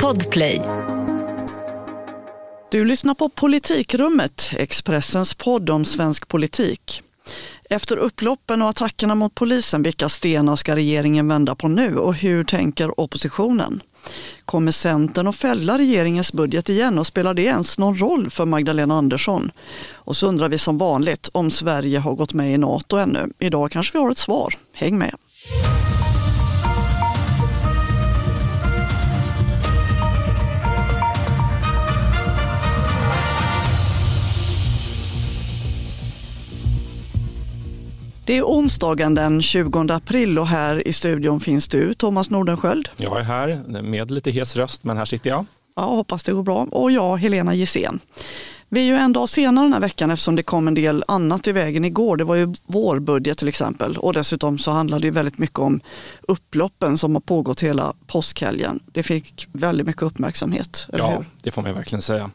Podplay. Du lyssnar på Politikrummet, Expressens podd om svensk politik. Efter upploppen och attackerna mot polisen, vilka stenar ska regeringen vända på nu och hur tänker oppositionen? Kommer Centern att fälla regeringens budget igen och spelar det ens någon roll för Magdalena Andersson? Och så undrar vi som vanligt om Sverige har gått med i NATO ännu. Idag kanske vi har ett svar. Häng med! Det är onsdagen den 20 april och här i studion finns du, Thomas Nordenskjöld. Jag är här med lite hes röst, men här sitter jag. Ja, hoppas det går bra. Och jag, Helena Gissén. Vi är ju en dag senare den här veckan eftersom det kom en del annat i vägen igår. Det var ju vårbudget till exempel och dessutom så handlade det väldigt mycket om upploppen som har pågått hela påskhelgen. Det fick väldigt mycket uppmärksamhet, Ja, hur? det får man verkligen säga.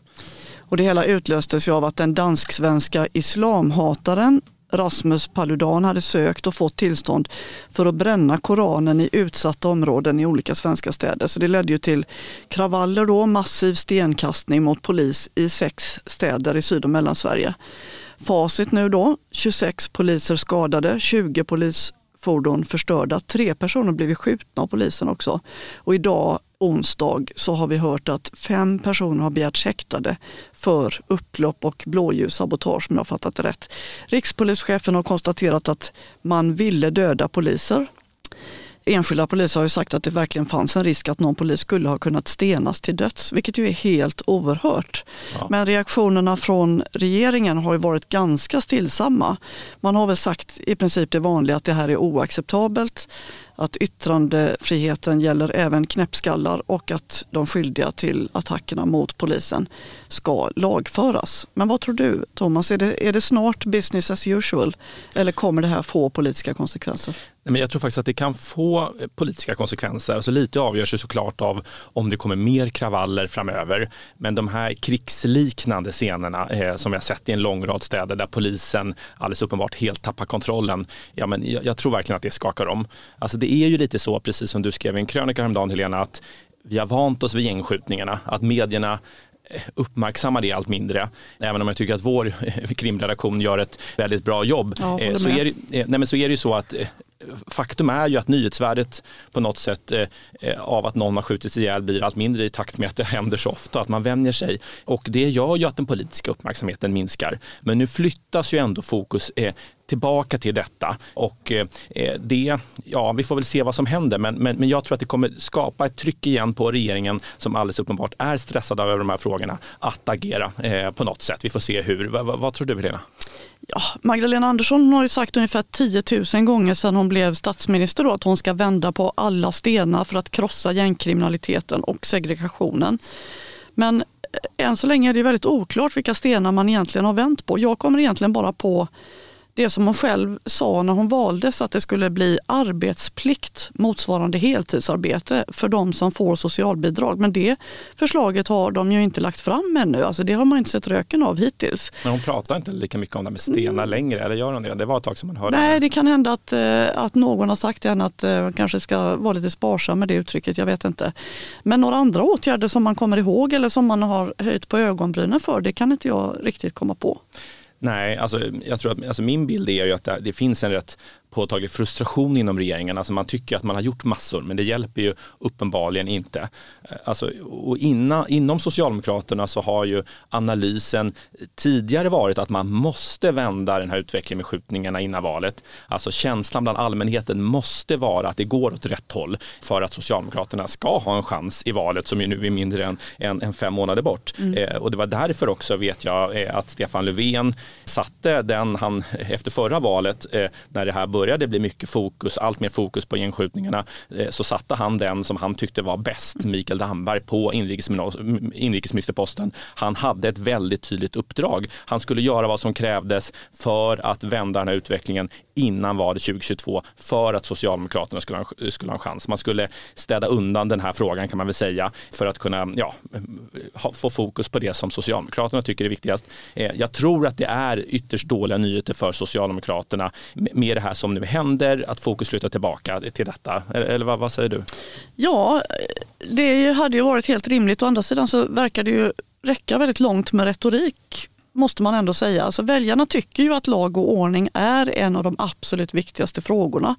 Och det hela utlöstes ju av att den dansk-svenska islamhataren Rasmus Paludan hade sökt och fått tillstånd för att bränna Koranen i utsatta områden i olika svenska städer. Så det ledde ju till kravaller då, massiv stenkastning mot polis i sex städer i Syd och Mellansverige. Facit nu då, 26 poliser skadade, 20 polisfordon förstörda, tre personer blivit skjutna av polisen också. Och idag onsdag så har vi hört att fem personer har begärts häktade för upplopp och blåljussabotage om jag har fattat det rätt. Rikspolischefen har konstaterat att man ville döda poliser. Enskilda poliser har ju sagt att det verkligen fanns en risk att någon polis skulle ha kunnat stenas till döds, vilket ju är helt oerhört. Ja. Men reaktionerna från regeringen har ju varit ganska stillsamma. Man har väl sagt i princip det vanliga att det här är oacceptabelt, att yttrandefriheten gäller även knäppskallar och att de skyldiga till attackerna mot polisen ska lagföras. Men vad tror du Thomas, är det, är det snart business as usual eller kommer det här få politiska konsekvenser? Men jag tror faktiskt att det kan få eh, politiska konsekvenser. Alltså lite avgörs ju såklart av om det kommer mer kravaller framöver. Men de här krigsliknande scenerna eh, som vi har sett i en lång rad städer där polisen alldeles uppenbart helt tappar kontrollen. Ja, men jag, jag tror verkligen att det skakar om. Alltså det är ju lite så, precis som du skrev i en krönika häromdagen Helena, att vi har vant oss vid gängskjutningarna, att medierna eh, uppmärksammar det allt mindre. Även om jag tycker att vår krimredaktion gör ett väldigt bra jobb. Ja, Eh, så, är, det- eh, nej, men så är det ju så att eh, faktum är ju att nyhetsvärdet på något sätt eh, eh, av att någon har skjutits ihjäl blir allt mindre i takt med att det händer så ofta, att man vänjer sig. Och det gör ju att den politiska uppmärksamheten minskar. Men nu flyttas ju ändå fokus eh, tillbaka till detta och eh, eh, det, ja vi får väl se vad som händer men, men, men jag tror att det kommer skapa ett tryck igen på regeringen som alldeles uppenbart är stressad över de här frågorna att agera eh, på något sätt. Vi får se hur. Va, vad tror du Helena? Ja, Magdalena Andersson har ju sagt ungefär 10 000 gånger sedan hon blev statsminister då, att hon ska vända på alla stenar för att krossa gängkriminaliteten och segregationen. Men eh, än så länge är det väldigt oklart vilka stenar man egentligen har vänt på. Jag kommer egentligen bara på det som hon själv sa när hon valdes att det skulle bli arbetsplikt motsvarande heltidsarbete för de som får socialbidrag. Men det förslaget har de ju inte lagt fram ännu. Alltså det har man inte sett röken av hittills. Men hon pratar inte lika mycket om det med stenar längre, eller gör hon det? Det var ett tag som man hörde Nej, det. kan hända att, eh, att någon har sagt till henne att eh, man kanske ska vara lite sparsam med det uttrycket, jag vet inte. Men några andra åtgärder som man kommer ihåg eller som man har höjt på ögonbrynen för, det kan inte jag riktigt komma på. Nej, alltså, jag tror att, alltså min bild är ju att det, det finns en rätt påtaglig frustration inom regeringen. Alltså man tycker att man har gjort massor men det hjälper ju uppenbarligen inte. Eh, Alltså, och innan, inom Socialdemokraterna så har ju analysen tidigare varit att man måste vända den här utvecklingen med skjutningarna innan valet. Alltså känslan bland allmänheten måste vara att det går åt rätt håll för att Socialdemokraterna ska ha en chans i valet som ju nu är mindre än, än, än fem månader bort. Eh, och det var därför också vet jag eh, att Stefan Löfven satte den han efter förra valet eh, när det här började bli mycket fokus, allt mer fokus på gängskjutningarna, eh, så satte han den som han tyckte var bäst, Mikael Damberg, på inrikesminister- inrikesministerposten. Han hade ett väldigt tydligt uppdrag. Han skulle göra vad som krävdes för att vända den här utvecklingen innan valet 2022 för att Socialdemokraterna skulle ha, en- skulle ha en chans. Man skulle städa undan den här frågan kan man väl säga för att kunna ja, ha, få fokus på det som Socialdemokraterna tycker är viktigast. Eh, jag tror att det är ytterst dåliga nyheter för Socialdemokraterna med det här som nu händer, att fokus flyttar tillbaka till detta? Eller, eller vad, vad, säger du? Ja, det hade ju varit helt rimligt. Å andra sidan så verkar det ju räcka väldigt långt med retorik måste man ändå säga. Alltså väljarna tycker ju att lag och ordning är en av de absolut viktigaste frågorna.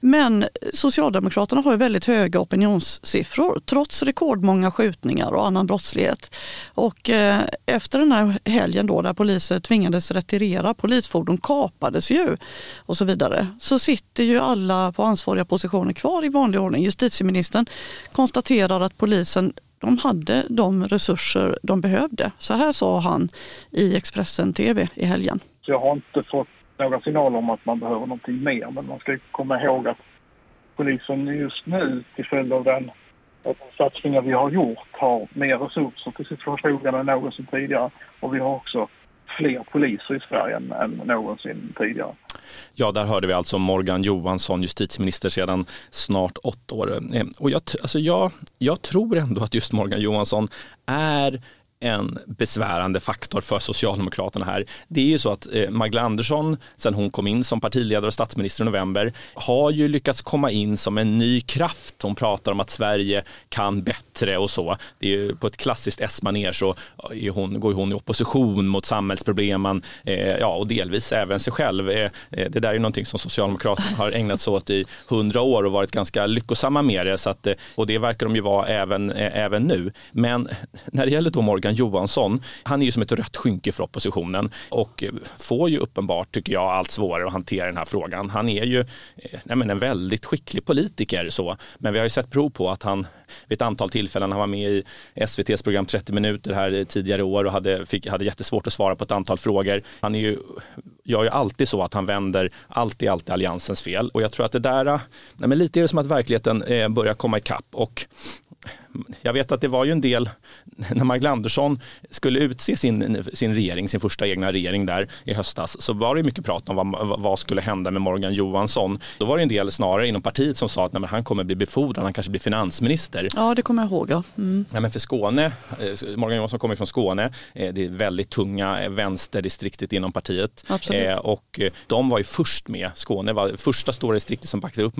Men Socialdemokraterna har ju väldigt höga opinionssiffror trots rekordmånga skjutningar och annan brottslighet. Och eh, efter den här helgen då där poliser tvingades retirera, polisfordon kapades ju och så vidare, så sitter ju alla på ansvariga positioner kvar i vanlig ordning. Justitieministern konstaterar att polisen de hade de resurser de behövde. Så här sa han i Expressen TV i helgen. Jag har inte fått några signaler om att man behöver någonting mer men man ska komma ihåg att polisen just nu till följd av den satsningar vi har gjort har mer resurser till sitt förfogande än någonsin tidigare och vi har också fler poliser i Sverige än, än någonsin tidigare. Ja, där hörde vi alltså Morgan Johansson, justitieminister sedan snart åtta år. Eh, och jag, alltså jag, jag tror ändå att just Morgan Johansson är en besvärande faktor för Socialdemokraterna här. Det är ju så att eh, Magdalena Andersson, sen hon kom in som partiledare och statsminister i november, har ju lyckats komma in som en ny kraft. Hon pratar om att Sverige kan bättre och så. Det är ju på ett klassiskt S-manér så eh, är hon, går hon i opposition mot samhällsproblemen eh, ja, och delvis även sig själv. Eh, eh, det där är ju någonting som Socialdemokraterna har ägnat sig åt i hundra år och varit ganska lyckosamma med det. Så att, och det verkar de ju vara även, eh, även nu. Men när det gäller då Morgan Johansson, han är ju som ett rött skynke för oppositionen och får ju uppenbart, tycker jag, allt svårare att hantera den här frågan. Han är ju eh, nej men en väldigt skicklig politiker så, men vi har ju sett prov på att han vid ett antal tillfällen, han var med i SVTs program 30 minuter här tidigare år och hade, fick, hade jättesvårt att svara på ett antal frågor. Han är ju, gör ju alltid så att han vänder alltid, alltid alliansens fel och jag tror att det där, nej men lite är det som att verkligheten eh, börjar komma ikapp och jag vet att det var ju en del, när Magdalena Andersson skulle utse sin, sin regering, sin första egna regering där i höstas, så var det mycket prat om vad, vad skulle hända med Morgan Johansson. Då var det en del snarare inom partiet som sa att nej, han kommer bli befordrad, han kanske blir finansminister. Ja, det kommer jag ihåg. Ja. Mm. Ja, men för Skåne, eh, Morgan Johansson kommer från Skåne, eh, det är väldigt tunga vänsterdistriktet inom partiet. Absolut. Eh, och de var ju först med, Skåne var första stora distriktet som backade upp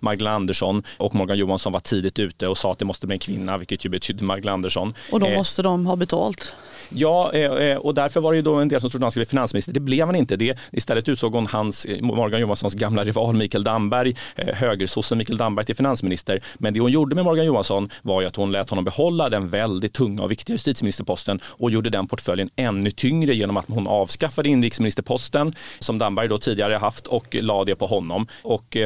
Magdalena Andersson och Morgan Johansson var tidigt ute och sa att det måste bli en kvinna, vilket ju betydde Magdalena Andersson. Och då eh, måste de ha betalt? Ja, eh, och därför var det ju då en del som trodde han skulle bli finansminister. Det blev han inte. Det, istället utsåg hon hans, Morgan Johanssons gamla rival Mikael Damberg, högersossen Mikael Damberg till finansminister. Men det hon gjorde med Morgan Johansson var ju att hon lät honom behålla den väldigt tunga och viktiga justitieministerposten och gjorde den portföljen ännu tyngre genom att hon avskaffade inrikesministerposten som Damberg då tidigare haft och lade det på honom. Och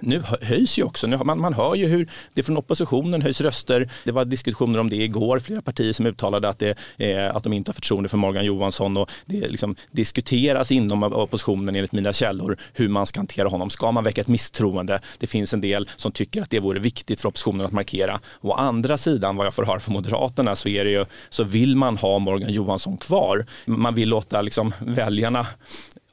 nu höjs ju också, nu, man, man hör ju hur det från oppositionen höjs röster. Det var diskussioner om det igår, flera partier som uttalade att, det, eh, att de inte har förtroende för Morgan Johansson och det liksom diskuteras inom oppositionen enligt mina källor hur man ska hantera honom. Ska man väcka ett misstroende? Det finns en del som tycker att det vore viktigt för oppositionen att markera. Å andra sidan, vad jag får höra från Moderaterna, så, är det ju, så vill man ha Morgan Johansson kvar. Man vill låta liksom väljarna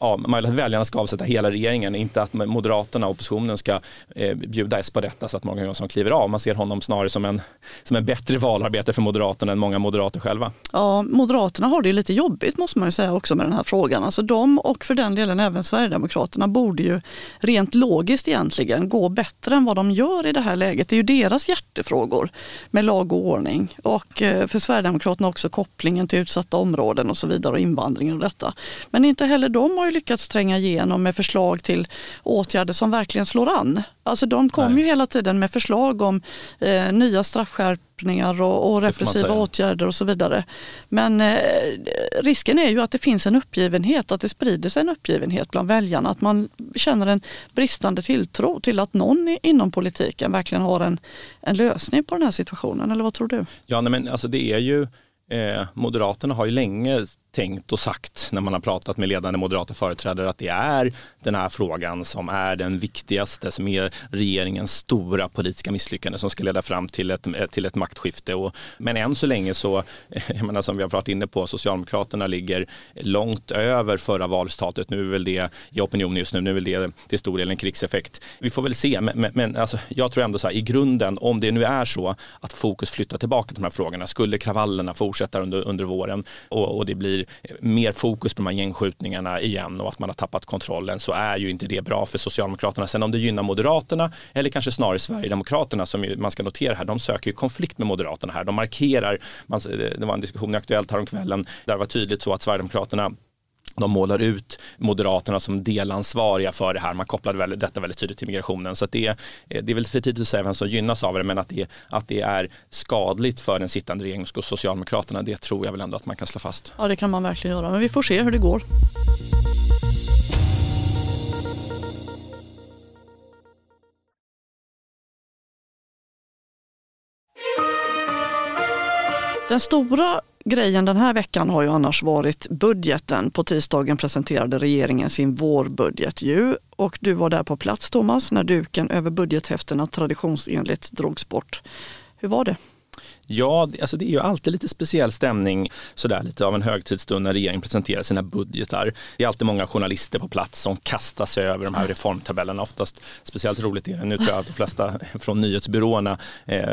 ja, man vill att väljarna ska avsätta hela regeringen, inte att Moderaterna och oppositionen ska eh, bjuda S på detta så att Morgan Johansson kliver av. Man ser honom snarare som en, som en bättre valarbete för Moderaterna än många moderater själva. Ja, Moderaterna har det lite jobbigt måste man ju säga också med den här frågan. Alltså de och för den delen även Sverigedemokraterna borde ju rent logiskt egentligen gå bättre än vad de gör i det här läget. Det är ju deras hjärtefrågor med lag och ordning och eh, för Sverigedemokraterna också kopplingen till utsatta områden och så vidare och invandringen och detta. Men inte heller de har lyckats tränga igenom med förslag till åtgärder som verkligen slår an. Alltså de kommer ju hela tiden med förslag om eh, nya straffskärpningar och, och repressiva åtgärder och så vidare. Men eh, risken är ju att det finns en uppgivenhet, att det sprider sig en uppgivenhet bland väljarna. Att man känner en bristande tilltro till att någon inom politiken verkligen har en, en lösning på den här situationen. Eller vad tror du? Ja, nej, men alltså det är ju eh, Moderaterna har ju länge tänkt och sagt när man har pratat med ledande moderata företrädare att det är den här frågan som är den viktigaste, som är regeringens stora politiska misslyckande som ska leda fram till ett, till ett maktskifte. Och, men än så länge så, jag menar som vi har pratat inne på, Socialdemokraterna ligger långt över förra valstatet. Nu är väl det i opinionen just nu, nu är väl det till stor del en krigseffekt. Vi får väl se, men, men, men alltså, jag tror ändå så här, i grunden, om det nu är så att fokus flyttar tillbaka till de här frågorna, skulle kravallerna fortsätta under, under våren och, och det blir blir mer fokus på de här gängskjutningarna igen och att man har tappat kontrollen så är ju inte det bra för Socialdemokraterna. Sen om det gynnar Moderaterna eller kanske snarare Sverigedemokraterna som man ska notera här, de söker ju konflikt med Moderaterna här. De markerar, man, det var en diskussion i Aktuellt häromkvällen där det var tydligt så att Sverigedemokraterna de målar ut Moderaterna som delansvariga för det här. Man kopplade väl, detta väldigt tydligt till migrationen. Så det, eh, det är väl för tidigt att säga vem som gynnas av det, men att det, att det är skadligt för den sittande regeringen och Socialdemokraterna, det tror jag väl ändå att man kan slå fast. Ja, det kan man verkligen göra, men vi får se hur det går. Den stora grejen den här veckan har ju annars varit budgeten. På tisdagen presenterade regeringen sin vårbudget ju och du var där på plats Thomas när duken över budgethäftena traditionsenligt drogs bort. Hur var det? Ja, alltså det är ju alltid lite speciell stämning, sådär lite av en högtidsstund när regeringen presenterar sina budgetar. Det är alltid många journalister på plats som kastar sig över de här reformtabellerna. Oftast speciellt roligt är det. Nu tror jag att de flesta från nyhetsbyråerna eh,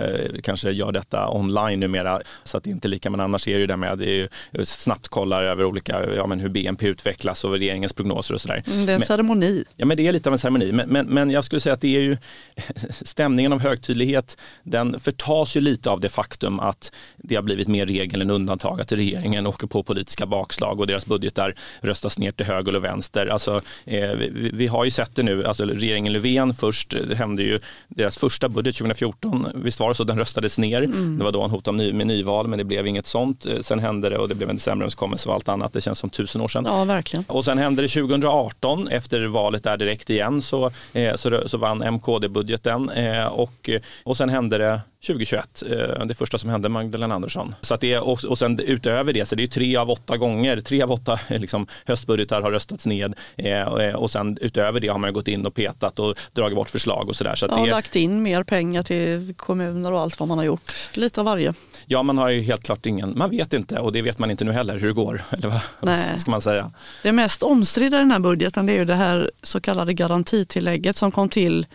kanske gör detta online numera så att det inte är lika, men annars är det ju det med det är snabbt kollar över olika, ja men hur BNP utvecklas och regeringens prognoser och sådär. Mm, det är en men, ceremoni. Ja, men det är lite av en ceremoni. Men, men, men jag skulle säga att det är ju stämningen av högtidlighet, den förtas ju lite av det faktum faktum att det har blivit mer regel än undantag att regeringen åker på politiska bakslag och deras budgetar röstas ner till höger eller vänster. Alltså, eh, vi, vi, har ju sett det nu, alltså, regeringen Löfven först, det hände ju deras första budget 2014, visst var det så, den röstades ner. Mm. Det var då han hotade ny, med nyval men det blev inget sånt. Eh, sen hände det och det blev en decemberöverenskommelse och allt annat. Det känns som tusen år sedan. Ja, verkligen. Och sen hände det 2018, efter valet där direkt igen så, eh, så, så vann MKD-budgeten eh, och, och sen hände det 2021, eh, det första som hände Magdalena Andersson. Så att det, och, och sen utöver det så det är tre av åtta gånger, tre av åtta eh, liksom, höstbudgetar har röstats ned eh, och sen utöver det har man gått in och petat och dragit bort förslag och sådär. Så, så ja, det, lagt in mer pengar till kommuner och allt vad man har gjort, lite av varje. Ja, man har ju helt klart ingen, man vet inte och det vet man inte nu heller hur det går. Eller vad Nej. ska man säga? Det mest omstridda i den här budgeten det är ju det här så kallade garantitillägget som kom till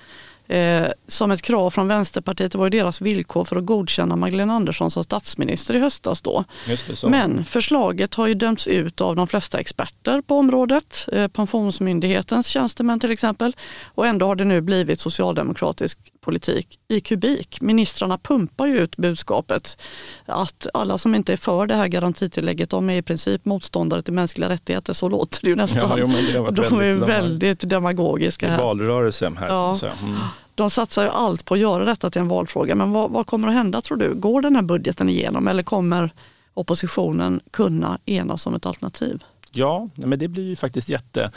eh, som ett krav från Vänsterpartiet. Det var ju deras villkor för att godkänna Magdalena Andersson som statsminister i höstas då. Men förslaget har ju dömts ut av de flesta experter på området, eh, Pensionsmyndighetens tjänstemän till exempel. Och ändå har det nu blivit socialdemokratisk politik i kubik. Ministrarna pumpar ju ut budskapet att alla som inte är för det här garantitillägget de är i princip motståndare till mänskliga rättigheter. Så låter det ju nästan. Ja, jo, de är väldigt demagogiska. Här. Valrörelse här. Ja. Mm. De satsar ju allt på att göra detta till en valfråga. Men vad, vad kommer att hända tror du? Går den här budgeten igenom eller kommer oppositionen kunna enas om ett alternativ? Ja, men det blir ju faktiskt jätte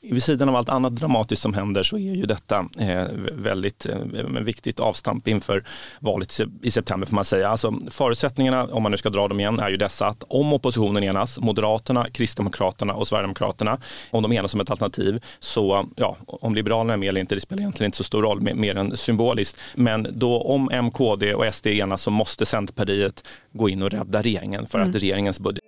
vid sidan av allt annat dramatiskt som händer så är ju detta eh, väldigt eh, viktigt avstamp inför valet i september får man säga. Alltså, förutsättningarna, om man nu ska dra dem igen, är ju dessa att om oppositionen enas, Moderaterna, Kristdemokraterna och Sverigedemokraterna, om de enas som ett alternativ, så ja, om Liberalerna är med eller inte, det spelar egentligen inte så stor roll, mer än symboliskt. Men då om MKD och SD enas så måste Centerpartiet gå in och rädda regeringen för mm. att regeringens budget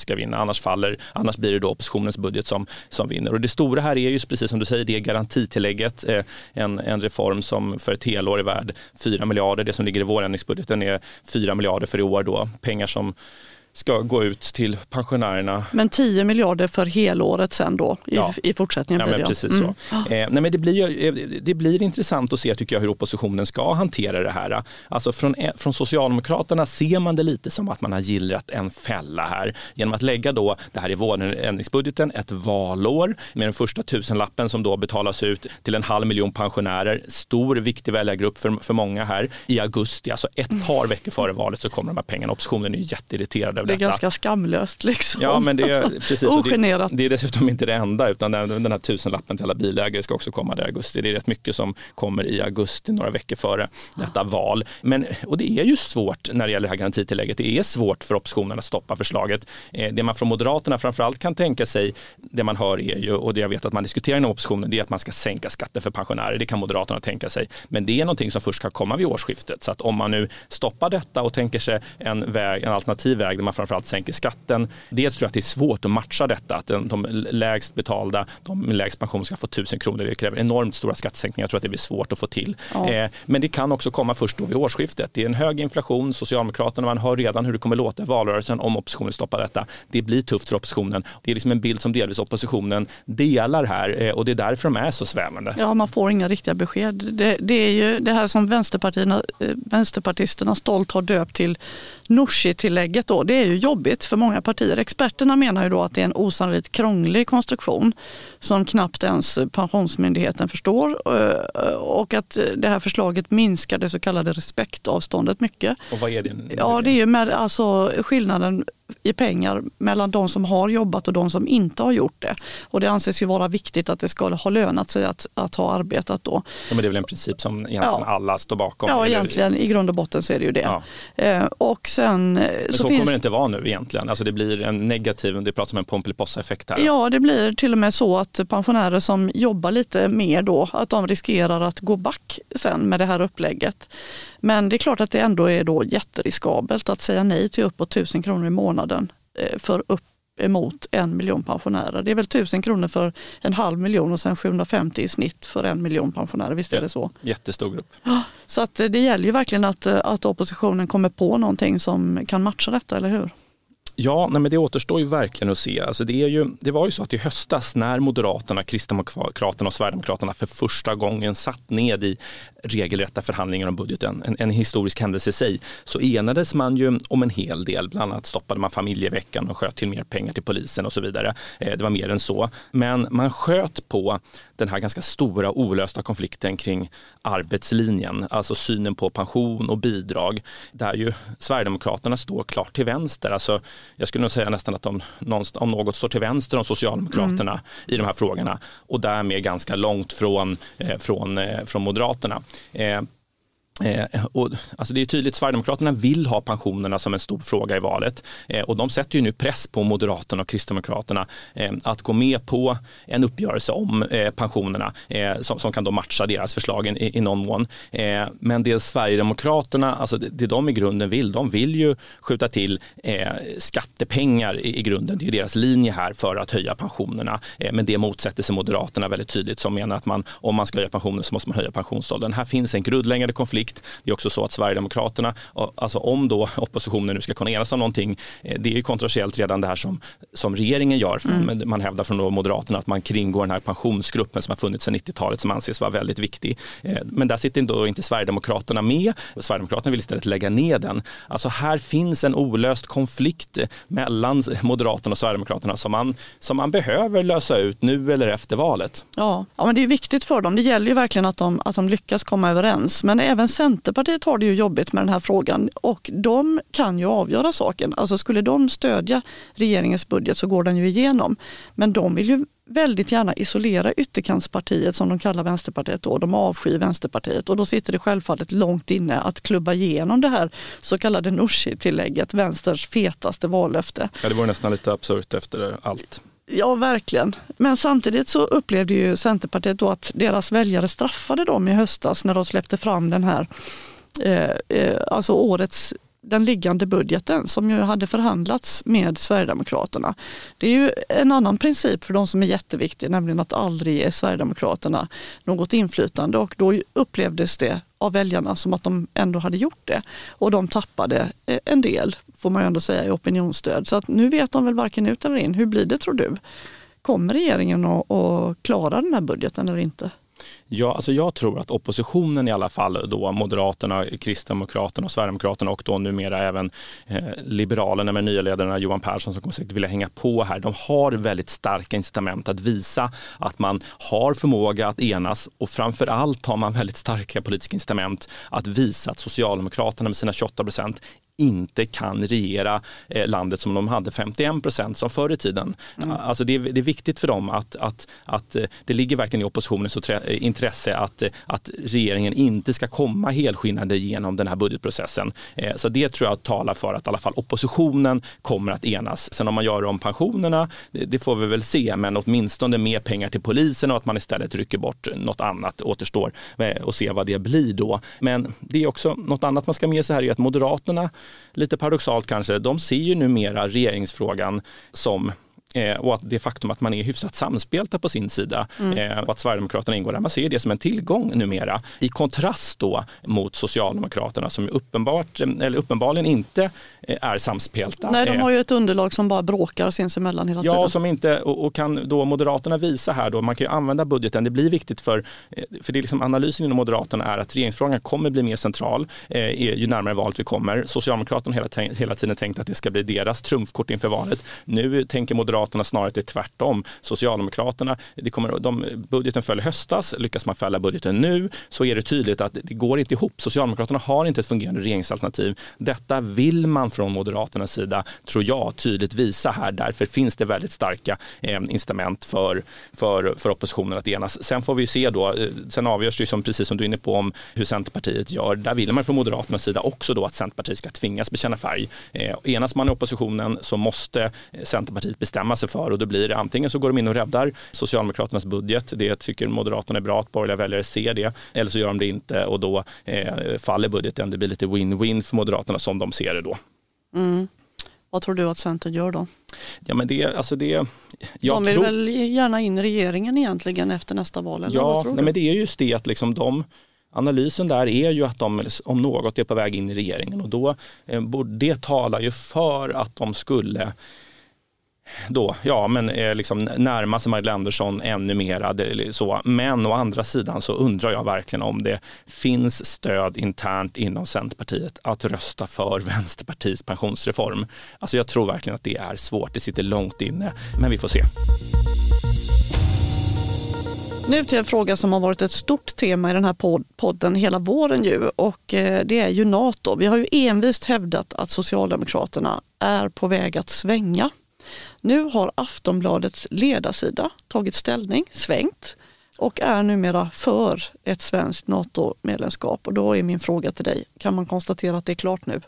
ska vinna, annars faller, annars blir det då oppositionens budget som, som vinner. Och det stora här är ju precis som du säger, det är garantitillägget, eh, en, en reform som för ett helår är värd 4 miljarder. Det som ligger i vårändringsbudgeten är 4 miljarder för i år då, pengar som ska gå ut till pensionärerna. Men 10 miljarder för helåret sen då i, ja. i fortsättningen? Ja, men precis mm. så. Eh, nej, men det, blir, eh, det blir intressant att se tycker jag hur oppositionen ska hantera det här. Alltså från, eh, från Socialdemokraterna ser man det lite som att man har gillrat en fälla här genom att lägga då, det här i vårändringsbudgeten, ett valår med den första tusenlappen som då betalas ut till en halv miljon pensionärer. Stor viktig väljargrupp för, för många här i augusti, alltså ett par veckor före valet så kommer de här pengarna. Oppositionen är jätteirriterade över Det är detta. ganska skamlöst liksom. Ja, men det är, precis, Ogenerat. Det, det är dessutom inte det enda, utan den, den här tusenlappen till alla bilägare ska också komma där i augusti. Det är rätt mycket som kommer i augusti, några veckor före detta val. Men, och det är ju svårt när det gäller det här garantitillägget. Det är svårt för oppositionen att stoppa förslaget. Eh, det man från Moderaterna framförallt kan tänka sig, det man hör är ju, och det jag vet att man diskuterar inom oppositionen, det är att man ska sänka skatter för pensionärer. Det kan Moderaterna tänka sig. Men det är någonting som först ska komma vid årsskiftet. Så att om man nu stoppar detta och tänker sig en, väg, en alternativ väg där man framförallt sänker skatten. Dels tror jag att det är svårt att matcha detta, att de, lägst betalda, de med lägst pension ska få 1000 kronor. Det kräver enormt stora skattesänkningar. Jag tror att det blir svårt att få till. Ja. Eh, men det kan också komma först då vid årsskiftet. Det är en hög inflation. Socialdemokraterna, man hör redan hur det kommer låta i valrörelsen om oppositionen stoppar detta. Det blir tufft för oppositionen. Det är liksom en bild som delvis oppositionen delar här eh, och det är därför de är så svävande. Ja, man får inga riktiga besked. Det, det är ju det här som vänsterpartierna, eh, vänsterpartisterna stolt har döpt till Nooshi-tillägget. Då. Det är ju jobbigt för många partier. Experterna menar ju då att det är en osannolikt krånglig konstruktion som knappt ens Pensionsmyndigheten förstår eh, och att det här förslaget minskar det så kallade respektavståndet mycket. Och vad är det? Ja, det är ju med, alltså, skillnaden i pengar mellan de som har jobbat och de som inte har gjort det. Och det anses ju vara viktigt att det ska ha lönat sig att, att ha arbetat då. Ja, men det är väl en princip som egentligen Ja. alla står bakom? Ja, eller? egentligen i grund och botten så är det ju det. Ja. Eh, och sen eh, Men så, så, finns kommer det inte vara nu egentligen. Alltså det blir en negativ, det pratas om en Pomperipossa-effekt här. Ja, det blir till och med så att pensionärer som jobbar lite mer då, att de riskerar att gå back sen med det här upplägget. Men det är klart att det ändå är då jätteriskabelt att säga nej till uppåt 1000 kronor i månaden eh, för upp emot en miljon pensionärer. Det är väl 1000 kronor för en halv miljon och sen 750 i snitt för en miljon pensionärer. Visst är det så? Jättestor grupp. Så att eh, det gäller ju verkligen att, eh, att oppositionen kommer på någonting som kan matcha detta, eller hur? Ja, nej, men det återstår ju verkligen att se. Alltså det, är ju, det var ju så att i höstas när Moderaterna, Kristdemokraterna och Sverigedemokraterna för första gången satt ned i regelrätta förhandlingar om budgeten, en, en historisk händelse i sig, så enades man ju om en hel del. Bland annat stoppade man familjeveckan och sköt till mer pengar till polisen och så vidare. Eh, det var mer än så. Men man sköt på den här ganska stora olösta konflikten kring arbetslinjen, alltså synen på pension och bidrag, där ju Sverigedemokraterna står klart till vänster. Alltså, jag skulle nog säga nästan att de om något står till vänster om Socialdemokraterna i de här frågorna och därmed ganska långt från, eh, från, eh, från Moderaterna. Eh, Eh, och, alltså det är tydligt, Sverigedemokraterna vill ha pensionerna som en stor fråga i valet eh, och de sätter ju nu press på Moderaterna och Kristdemokraterna eh, att gå med på en uppgörelse om eh, pensionerna eh, som, som kan då matcha deras förslag i, i någon mån. Eh, men det Sverigedemokraterna, alltså det, det de i grunden vill, de vill ju skjuta till eh, skattepengar i, i grunden. Det är ju deras linje här för att höja pensionerna. Eh, men det motsätter sig Moderaterna väldigt tydligt som menar att man, om man ska höja pensionen så måste man höja pensionsåldern. Här finns en grundläggande konflikt konflikt. Det är också så att Sverigedemokraterna, alltså om då oppositionen nu ska kunna enas om någonting, eh, det är ju kontroversiellt redan det här som, som regeringen gör. Mm. Man hävdar från då Moderaterna att man kringgår den här pensionsgruppen som har funnits sedan 90-talet som anses vara väldigt viktig. Eh, men där sitter då inte Sverigedemokraterna med. Sverigedemokraterna vill istället lägga ner den. Alltså här finns en olöst konflikt mellan Moderaterna och Sverigedemokraterna som man, som man behöver lösa ut nu eller efter valet. Ja, ja men det är viktigt för dem. Det gäller ju verkligen att de, att de lyckas komma överens. Men även Centerpartiet har det ju jobbigt med den här frågan och de kan ju avgöra saken. Alltså skulle de stödja regeringens budget så går den ju igenom. Men de vill ju väldigt gärna isolera ytterkantspartiet som de kallar Vänsterpartiet då. De avskyr Vänsterpartiet och då sitter det självfallet långt inne att klubba igenom det här så kallade Nooshi-tillägget, vänsterns fetaste vallöfte. Ja, det var nästan lite absurt efter allt. Ja, verkligen. Men samtidigt så upplevde ju Centerpartiet då att deras väljare straffade dem i höstas när de släppte fram den här, eh, eh, alltså årets den liggande budgeten som ju hade förhandlats med Sverigedemokraterna. Det är ju en annan princip för de som är jätteviktig, nämligen att aldrig ge Sverigedemokraterna något inflytande och då upplevdes det av väljarna som att de ändå hade gjort det. Och de tappade eh, en del, får man ju ändå säga, i opinionsstöd. Så att nu vet de väl varken ut eller in. Hur blir det tror du? Kommer regeringen att, att klara den här budgeten eller inte? Ja, alltså jag tror att oppositionen i alla fall, då Moderaterna, Kristdemokraterna och Sverigedemokraterna och då numera även eh, Liberalerna med nya ledarna Johan Persson som kommer säkert vilja hänga på här. De har väldigt starka incitament att visa att man har förmåga att enas och framför allt har man väldigt starka politiska incitament att visa att Socialdemokraterna med sina 28 procent inte kan regera eh, landet som de hade 51 procent som förr i tiden. Mm. Alltså det är, det, är, viktigt för dem att, att, att eh, det ligger verkligen i oppositionens intresse att, att regeringen inte ska komma helskinnande genom den här budgetprocessen. Så det tror jag talar för att i alla fall oppositionen kommer att enas. Sen om man gör om pensionerna, det, det får vi väl se, men åtminstone mer pengar till polisen och att man istället rycker bort något annat återstår och se vad det blir då. Men det är också något annat man ska med sig här är att Moderaterna, lite paradoxalt kanske, de ser ju numera regeringsfrågan som Eh, och att det faktum att man är hyfsat samspelta på sin sida mm. eh, och att Sverigedemokraterna ingår där, man ser det som en tillgång numera. I kontrast då mot Socialdemokraterna som uppenbart, eller uppenbarligen inte eh, är samspelta. Nej, de har ju ett underlag som bara bråkar sinsemellan hela ja, tiden. Ja, som inte, och, och, kan då Moderaterna visa här då, man kan ju använda budgeten, det blir viktigt för, eh, för det är liksom analysen inom Moderaterna är att regeringsfrågan kommer bli mer central eh, ju närmare valet vi kommer. Socialdemokraterna har hela, hela tiden tänkt att det ska bli deras trumfkort inför valet. Nu tänker Moderaterna Socialdemokraterna snarare att det är tvärtom. Socialdemokraterna, det kommer, de, budgeten föll i höstas, lyckas man fälla budgeten nu så är det tydligt att det går inte ihop. Socialdemokraterna har inte ett fungerande regeringsalternativ. Detta vill man från Moderaternas sida, tror jag, tydligt visa här. Därför finns det väldigt starka eh, incitament för, för, för oppositionen att enas. Sen får vi se då, eh, sen avgörs det som, precis som du är inne på om hur Centerpartiet gör. Där vill man från Moderaternas sida också då att Centerpartiet ska tvingas bekänna färg. Eh, enas man i oppositionen så måste eh, Centerpartiet bestämma bestämma sig för och då blir det antingen så går de in och räddar Socialdemokraternas budget. Det tycker Moderaterna är bra att borgerliga väljare ser det. Eller så gör de det inte och då eh, faller budgeten. Det blir lite win-win för Moderaterna som de ser det då. Mm. Vad tror du att Centern gör då? Ja, men det, alltså det, jag de vill tror... väl gärna in i regeringen egentligen efter nästa val? Eller ja, nej, men det är just det att liksom de Analysen där är ju att de om något är på väg in i regeringen och då eh, det talar ju för att de skulle då, ja men eh, liksom närma sig Magdalena Andersson ännu mera. Så. Men å andra sidan så undrar jag verkligen om det finns stöd internt inom Centerpartiet att rösta för Vänsterpartiets pensionsreform. Alltså jag tror verkligen att det är svårt, det sitter långt inne, men vi får se. Nu till en fråga som har varit ett stort tema i den här podden hela våren ju och eh, det är ju NATO. Vi har ju envist hävdat att Socialdemokraterna är på väg att svänga nu har Aftonbladets ledarsida tagit ställning, svängt och är numera för ett svenskt NATO-medlemskap. Och då är min fråga till dig, kan man konstatera att det är klart nu?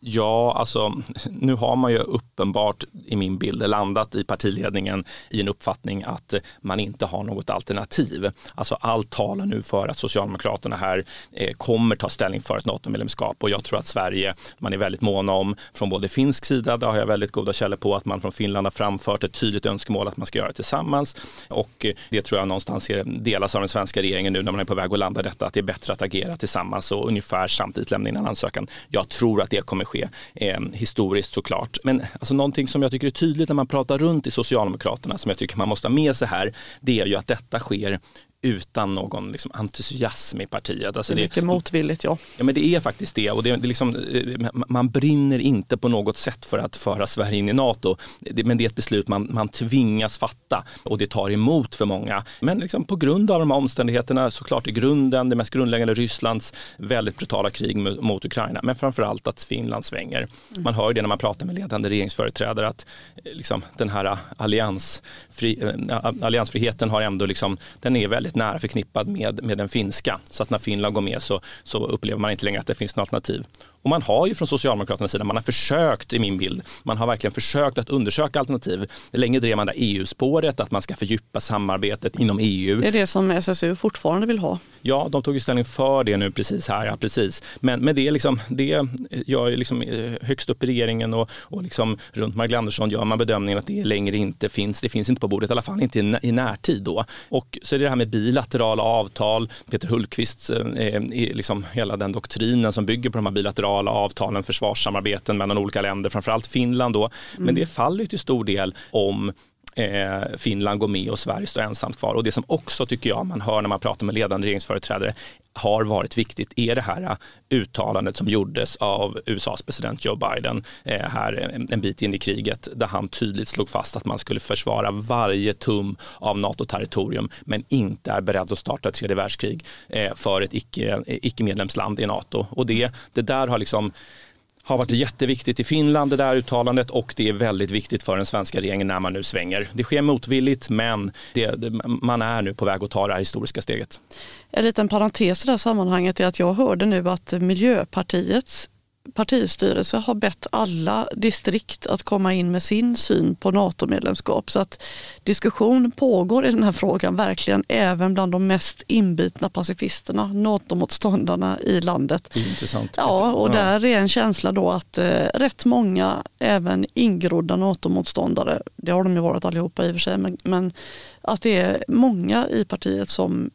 Ja, alltså nu har man ju uppenbart i min bild landat i partiledningen i en uppfattning att eh, man inte har något alternativ. Alltså allt talar nu för att Socialdemokraterna här eh, kommer ta ställning för ett NATO-medlemskap och jag tror att Sverige, man är väldigt måna om från både finsk sida, där har jag väldigt goda källor på att man från Finland har framfört ett tydligt önskemål att man ska göra det tillsammans och eh, det tror jag någonstans är, delas av den svenska regeringen nu när man är på väg att landa detta, att det är bättre att agera tillsammans och ungefär samtidigt lämna in en ansökan. Jag tror att det kommer ske eh, historiskt såklart. Men alltså, någonting som jag tycker är tydligt när man pratar runt i Socialdemokraterna som jag tycker man måste ha med sig här, det är ju att detta sker utan någon liksom entusiasm i partiet. Alltså det är mycket det, motvilligt ja. Ja men det är faktiskt det och det, det liksom, eh, man brinner inte på något sätt för att föra Sverige in i NATO. Men det är ett beslut man, man tvingas fatta och det tar emot för många. Men liksom på grund av de här omständigheterna, såklart i grunden, det mest grundläggande Rysslands väldigt brutala krig mot Ukraina, men framförallt att Finland svänger. Mm. Man hör det när man pratar med ledande regeringsföreträdare att eh, liksom, den här alliansfri, äh, alliansfriheten har ändå liksom, den är väldigt väldigt nära förknippad med, med den finska. Så att när Finland går med så, så upplever man inte längre att det finns något alternativ. Och man har ju från Socialdemokraternas sida, man har försökt i min bild, man har verkligen försökt att undersöka alternativ. Länge drev man det EU-spåret, att man ska fördjupa samarbetet inom EU. Det är det som SSU fortfarande vill ha. Ja, de tog ju ställning för det nu precis här, ja precis. Men, men det, är liksom, det gör liksom eh, högst upp i regeringen och, och liksom runt Magdalena Andersson gör man bedömningen att det längre inte finns, det finns inte på bordet, i alla fall inte i, i närtid då. Och så är det det här med bilaterala avtal, Peter Hultqvists, eh, liksom hela den doktrinen som bygger på de här bilaterala avtalen, försvarssamarbeten mellan olika länder, framförallt Finland då. Men mm. det faller till stor del om eh, Finland går med och Sverige står ensamt kvar. Och det som också tycker jag man hör när man pratar med ledande regeringsföreträdare har varit viktigt är det här eh, uttalandet som gjordes av USAs president Joe Biden eh, här en bit in i kriget där han tydligt slog fast att man skulle försvara varje tum av NATO-territorium men inte är beredd att starta ett tredje världskrig eh, för ett icke-medlemsland i NATO. Och det, det där har liksom har varit jätteviktigt i Finland det där uttalandet och det är väldigt viktigt för den svenska regeringen när man nu svänger. Det sker motvilligt men det, det, man är nu på väg att ta det här historiska steget. En liten parentes i det här sammanhanget är att jag hörde nu att Miljöpartiets partistyrelse har bett alla distrikt att komma in med sin syn på NATO-medlemskap. Så att diskussion pågår i den här frågan verkligen även bland de mest inbitna pacifisterna, NATO-motståndarna i landet. Intressant. Ja, och där är en känsla då att eh, rätt många, även ingrodda NATO-motståndare, det har de ju varit allihopa i och för sig, men, men att det är många i partiet som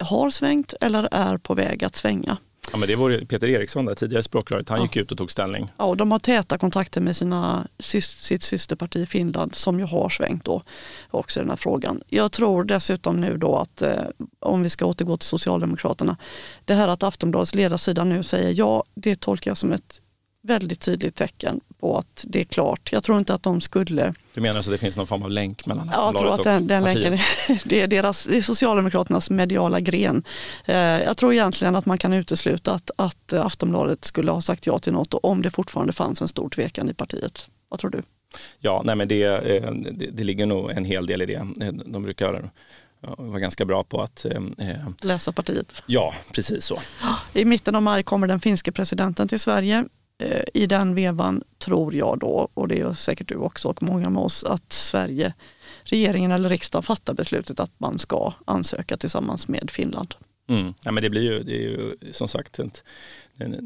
har svängt eller är på väg att svänga. Ja, men det var Peter Eriksson, där, tidigare språkröret, han Ja. gick ut och tog ställning. Ja, och de har täta kontakter med sina, sitt systerparti i Finland som ju har svängt då också i den här frågan. Jag tror dessutom nu då att eh, om vi ska återgå till Socialdemokraterna, det här att Aftonbladets ledarsida nu säger ja, det tolkar jag som ett väldigt tydligt tecken på att det är klart. Jag tror inte att de skulle Du menar så det finns någon form av länk mellan jag tror Aftonbladet att den, den och länken, partiet? det är, deras, det är Socialdemokraternas mediala gren. Eh, jag tror egentligen att man kan utesluta att, att Aftonbladet skulle ha sagt ja till något om det fortfarande fanns en stor tvekan i partiet. Vad tror du? Ja, nej, men det, eh, det, det ligger nog en hel del i det. Eh, De brukar ja, vara ganska bra på att, eh, Läsa partiet. ja, precis så. I mitten av maj kommer den finske presidenten till Sverige. Eh, I den vevan tror jag då, och det är säkert du också och många med oss, att Sverige, regeringen eller riksdagen fattar beslutet att man ska ansöka tillsammans med Finland. Mm. Ja, men det blir ju, det är ju som sagt ett,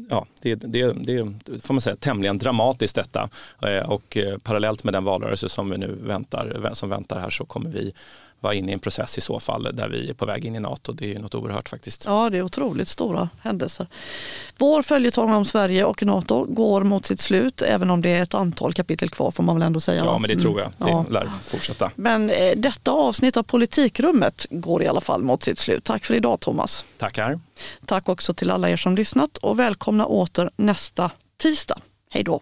ja, det, det, det får man säga tämligen dramatiskt detta. Eh, och eh, parallellt med den valrörelse som vi nu väntar, som väntar här så kommer vi vara inne i en process i så fall där vi är på väg in i NATO. Det är ju något oerhört faktiskt. Ja, det är otroligt stora händelser. Vår följetong om Sverige och NATO går mot sitt slut, även om det är ett antal kapitel kvar får man väl ändå säga. Ja, men det Mm. tror jag. Det Ja. lär fortsätta. Men eh, detta avsnitt av Politikrummet går i alla fall mot sitt slut. Tack för idag Thomas. Tackar. Tack också till alla er som lyssnat och välkomna åter nästa tisdag. Hej då!